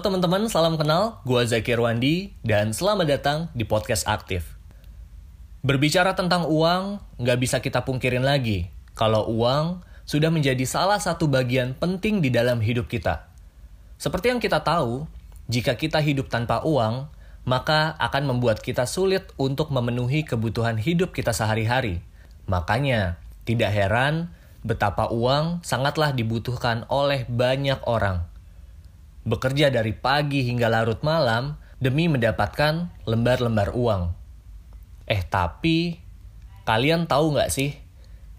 Teman-teman, salam kenal. Gua Zaki Rwandi dan selamat datang di podcast Aktif. Berbicara tentang uang, nggak bisa kita pungkirin lagi kalau uang sudah menjadi salah satu bagian penting di dalam hidup kita. Seperti yang kita tahu, jika kita hidup tanpa uang, maka akan membuat kita sulit untuk memenuhi kebutuhan hidup kita sehari-hari. Makanya, tidak heran betapa uang sangatlah dibutuhkan oleh banyak orang bekerja dari pagi hingga larut malam demi mendapatkan lembar-lembar uang. Eh tapi, kalian tahu nggak sih,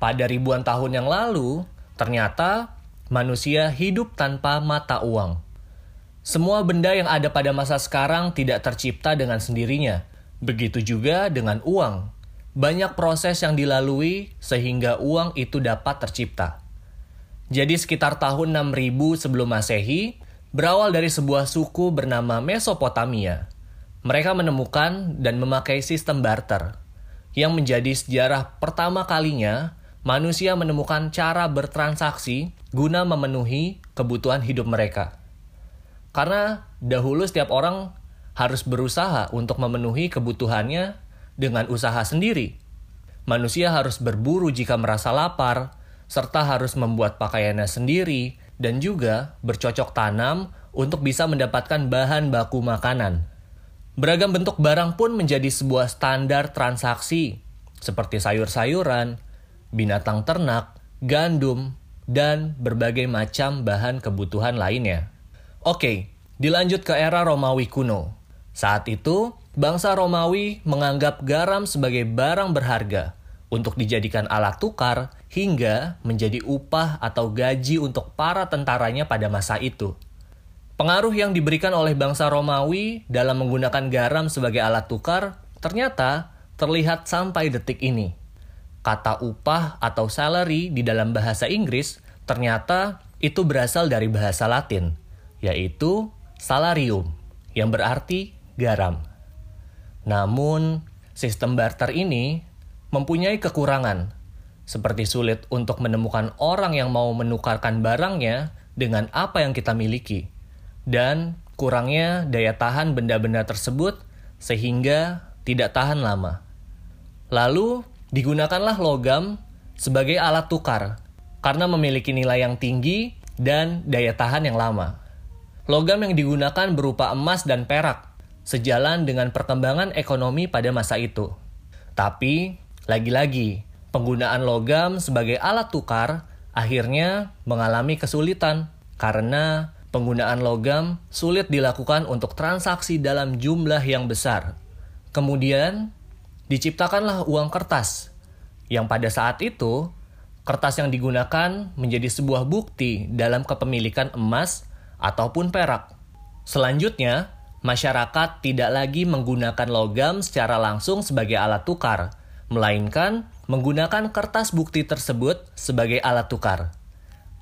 pada ribuan tahun yang lalu, ternyata manusia hidup tanpa mata uang. Semua benda yang ada pada masa sekarang tidak tercipta dengan sendirinya. Begitu juga dengan uang. Banyak proses yang dilalui sehingga uang itu dapat tercipta. Jadi sekitar tahun 6000 sebelum Masehi, berawal dari sebuah suku bernama Mesopotamia. Mereka menemukan dan memakai sistem barter, yang menjadi sejarah pertama kalinya manusia menemukan cara bertransaksi guna memenuhi kebutuhan hidup mereka. Karena dahulu setiap orang harus berusaha untuk memenuhi kebutuhannya dengan usaha sendiri. Manusia harus berburu jika merasa lapar, serta harus membuat pakaiannya sendiri dan juga bercocok tanam untuk bisa mendapatkan bahan baku makanan. Beragam bentuk barang pun menjadi sebuah standar transaksi, seperti sayur-sayuran, binatang ternak, gandum, dan berbagai macam bahan kebutuhan lainnya. Oke, dilanjut ke era Romawi kuno. Saat itu, bangsa Romawi menganggap garam sebagai barang berharga untuk dijadikan alat tukar hingga menjadi upah atau gaji untuk para tentaranya pada masa itu. Pengaruh yang diberikan oleh bangsa Romawi dalam menggunakan garam sebagai alat tukar ternyata terlihat sampai detik ini. Kata upah atau salary di dalam bahasa Inggris ternyata itu berasal dari bahasa Latin, yaitu salarium, yang berarti garam. Namun, sistem barter ini mempunyai kekurangan seperti sulit untuk menemukan orang yang mau menukarkan barangnya dengan apa yang kita miliki, dan kurangnya daya tahan benda-benda tersebut sehingga tidak tahan lama. Lalu, digunakanlah logam sebagai alat tukar karena memiliki nilai yang tinggi dan daya tahan yang lama. Logam yang digunakan berupa emas dan perak, sejalan dengan perkembangan ekonomi pada masa itu. Tapi, lagi-lagi, penggunaan logam sebagai alat tukar akhirnya mengalami kesulitan karena penggunaan logam sulit dilakukan untuk transaksi dalam jumlah yang besar. Kemudian, diciptakanlah uang kertas, yang pada saat itu kertas yang digunakan menjadi sebuah bukti dalam kepemilikan emas ataupun perak. Selanjutnya, masyarakat tidak lagi menggunakan logam secara langsung sebagai alat tukar, melainkan menggunakan kertas bukti tersebut sebagai alat tukar.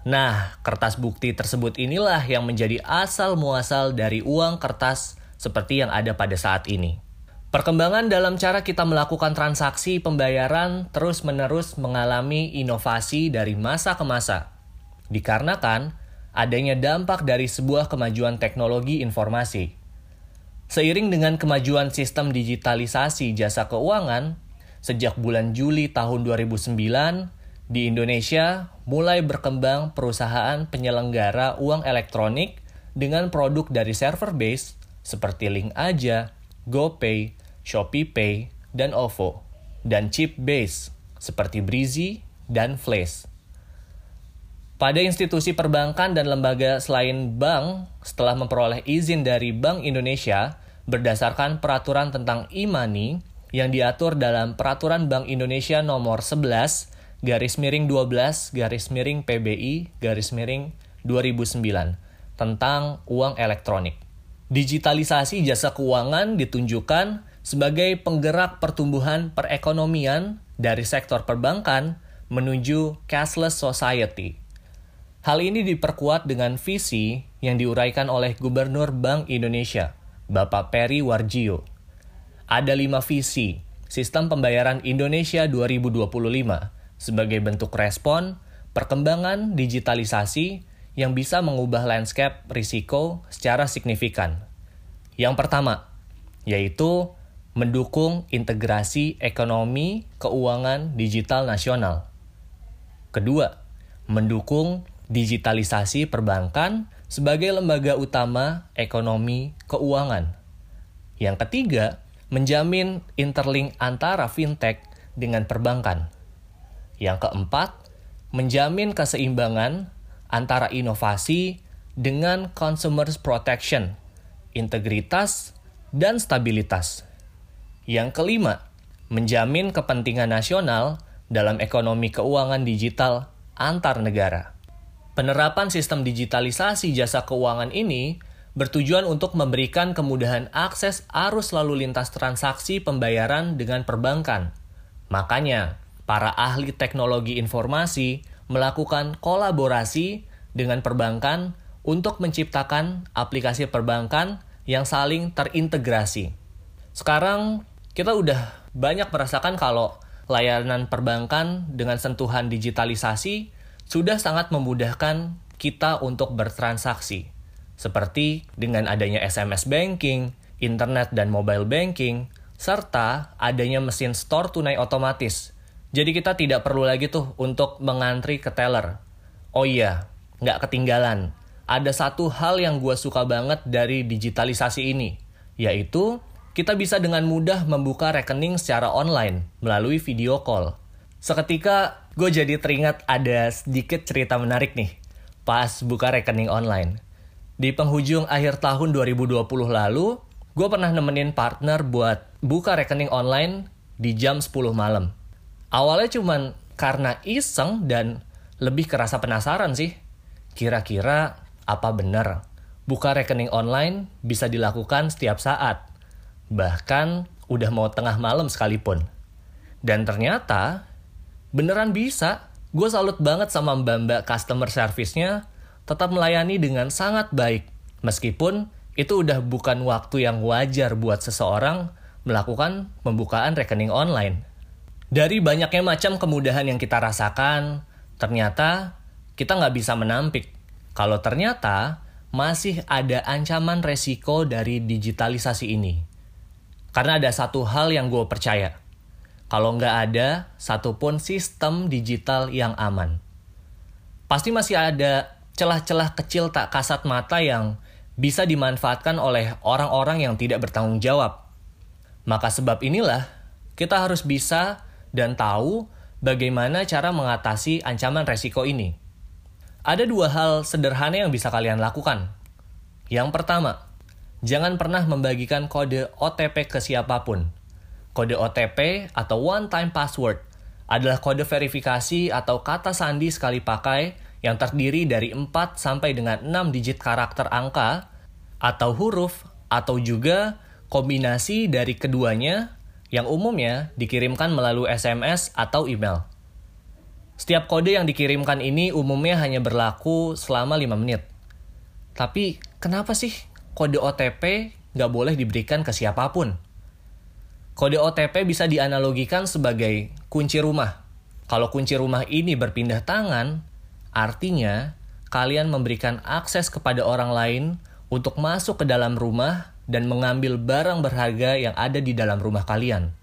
Nah, kertas bukti tersebut inilah yang menjadi asal muasal dari uang kertas seperti yang ada pada saat ini. Perkembangan dalam cara kita melakukan transaksi pembayaran terus-menerus mengalami inovasi dari masa ke masa. Dikarenakan adanya dampak dari sebuah kemajuan teknologi informasi. Seiring dengan kemajuan sistem digitalisasi jasa keuangan, Sejak bulan Juli tahun 2009, di Indonesia mulai berkembang perusahaan penyelenggara uang elektronik dengan produk dari server base seperti Link Aja, GoPay, ShopeePay, dan OVO, dan chip base seperti Breezy dan Flash. Pada institusi perbankan dan lembaga selain bank, setelah memperoleh izin dari Bank Indonesia berdasarkan peraturan tentang e-money, yang diatur dalam Peraturan Bank Indonesia Nomor 11 garis miring 12 garis miring PBI garis miring 2009 tentang uang elektronik. Digitalisasi jasa keuangan ditunjukkan sebagai penggerak pertumbuhan perekonomian dari sektor perbankan menuju cashless society. Hal ini diperkuat dengan visi yang diuraikan oleh Gubernur Bank Indonesia, Bapak Peri Warjio, ada lima visi sistem pembayaran Indonesia 2025 sebagai bentuk respon perkembangan digitalisasi yang bisa mengubah landscape risiko secara signifikan. Yang pertama, yaitu mendukung integrasi ekonomi keuangan digital nasional. Kedua, mendukung digitalisasi perbankan sebagai lembaga utama ekonomi keuangan. Yang ketiga, menjamin interlink antara fintech dengan perbankan. Yang keempat, menjamin keseimbangan antara inovasi dengan consumer protection, integritas, dan stabilitas. Yang kelima, menjamin kepentingan nasional dalam ekonomi keuangan digital antar negara. Penerapan sistem digitalisasi jasa keuangan ini bertujuan untuk memberikan kemudahan akses arus lalu lintas transaksi pembayaran dengan perbankan. Makanya, para ahli teknologi informasi melakukan kolaborasi dengan perbankan untuk menciptakan aplikasi perbankan yang saling terintegrasi. Sekarang kita udah banyak merasakan kalau layanan perbankan dengan sentuhan digitalisasi sudah sangat memudahkan kita untuk bertransaksi. Seperti dengan adanya SMS banking, internet dan mobile banking, serta adanya mesin store tunai otomatis. Jadi kita tidak perlu lagi tuh untuk mengantri ke teller. Oh iya, nggak ketinggalan. Ada satu hal yang gue suka banget dari digitalisasi ini, yaitu kita bisa dengan mudah membuka rekening secara online melalui video call. Seketika gue jadi teringat ada sedikit cerita menarik nih pas buka rekening online. Di penghujung akhir tahun 2020 lalu, gue pernah nemenin partner buat buka rekening online di jam 10 malam. Awalnya cuman karena iseng dan lebih kerasa penasaran sih. Kira-kira apa benar buka rekening online bisa dilakukan setiap saat? Bahkan udah mau tengah malam sekalipun. Dan ternyata beneran bisa. Gue salut banget sama mbak-mbak customer service-nya tetap melayani dengan sangat baik. Meskipun itu udah bukan waktu yang wajar buat seseorang melakukan pembukaan rekening online. Dari banyaknya macam kemudahan yang kita rasakan, ternyata kita nggak bisa menampik. Kalau ternyata masih ada ancaman resiko dari digitalisasi ini. Karena ada satu hal yang gue percaya. Kalau nggak ada satupun sistem digital yang aman. Pasti masih ada celah-celah kecil tak kasat mata yang bisa dimanfaatkan oleh orang-orang yang tidak bertanggung jawab. Maka sebab inilah kita harus bisa dan tahu bagaimana cara mengatasi ancaman resiko ini. Ada dua hal sederhana yang bisa kalian lakukan. Yang pertama, jangan pernah membagikan kode OTP ke siapa pun. Kode OTP atau one time password adalah kode verifikasi atau kata sandi sekali pakai yang terdiri dari 4 sampai dengan 6 digit karakter angka atau huruf atau juga kombinasi dari keduanya yang umumnya dikirimkan melalui SMS atau email. Setiap kode yang dikirimkan ini umumnya hanya berlaku selama 5 menit. Tapi kenapa sih kode OTP nggak boleh diberikan ke siapa pun. Kode OTP bisa dianalogikan sebagai kunci rumah. Kalau kunci rumah ini berpindah tangan, artinya kalian memberikan akses kepada orang lain untuk masuk ke dalam rumah dan mengambil barang berharga yang ada di dalam rumah kalian.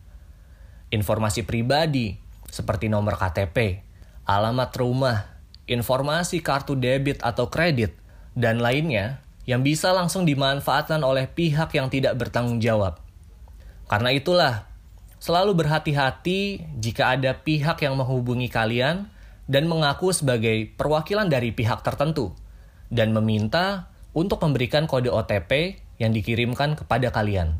Informasi pribadi seperti nomor KTP, alamat rumah, informasi kartu debit atau kredit, dan lainnya yang bisa langsung dimanfaatkan oleh pihak yang tidak bertanggung jawab. Karena itulah, selalu berhati-hati jika ada pihak yang menghubungi kalian dan mengaku sebagai perwakilan dari pihak tertentu dan meminta untuk memberikan kode OTP yang dikirimkan kepada kalian.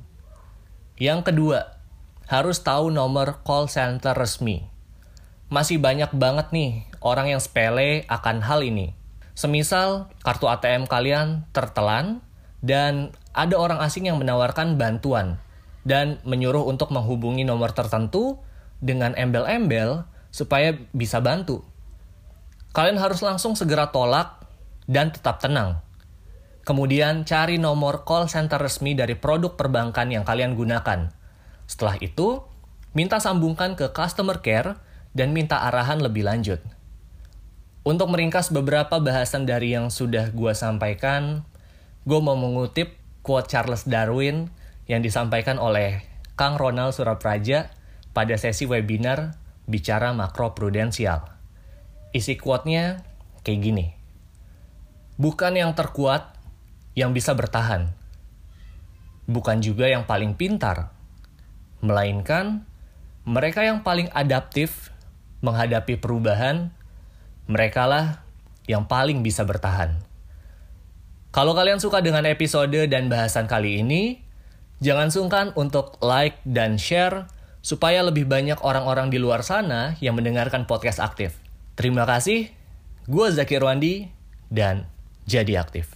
Yang kedua, harus tahu nomor call center resmi. Masih banyak banget nih orang yang sepele akan hal ini Semisal kartu ATM kalian tertelan dan ada orang asing yang menawarkan bantuan dan menyuruh untuk menghubungi nomor tertentu dengan embel-embel supaya bisa bantu. Kalian harus langsung segera tolak dan tetap tenang. Kemudian cari nomor call center resmi dari produk perbankan yang kalian gunakan. Setelah itu, minta sambungkan ke customer care dan minta arahan lebih lanjut. Untuk meringkas beberapa bahasan dari yang sudah gue sampaikan, gue mau mengutip quote Charles Darwin yang disampaikan oleh Kang Ronald Surapraja pada sesi webinar Bicara Makro Prudensial. Isi quote-nya kayak gini. Bukan yang terkuat yang bisa bertahan. Bukan juga yang paling pintar. Melainkan mereka yang paling adaptif menghadapi perubahan mereka lah yang paling bisa bertahan. Kalau kalian suka dengan episode dan bahasan kali ini, jangan sungkan untuk like dan share supaya lebih banyak orang-orang di luar sana yang mendengarkan podcast aktif. Terima kasih, gue Zakir Wandi, dan jadi aktif.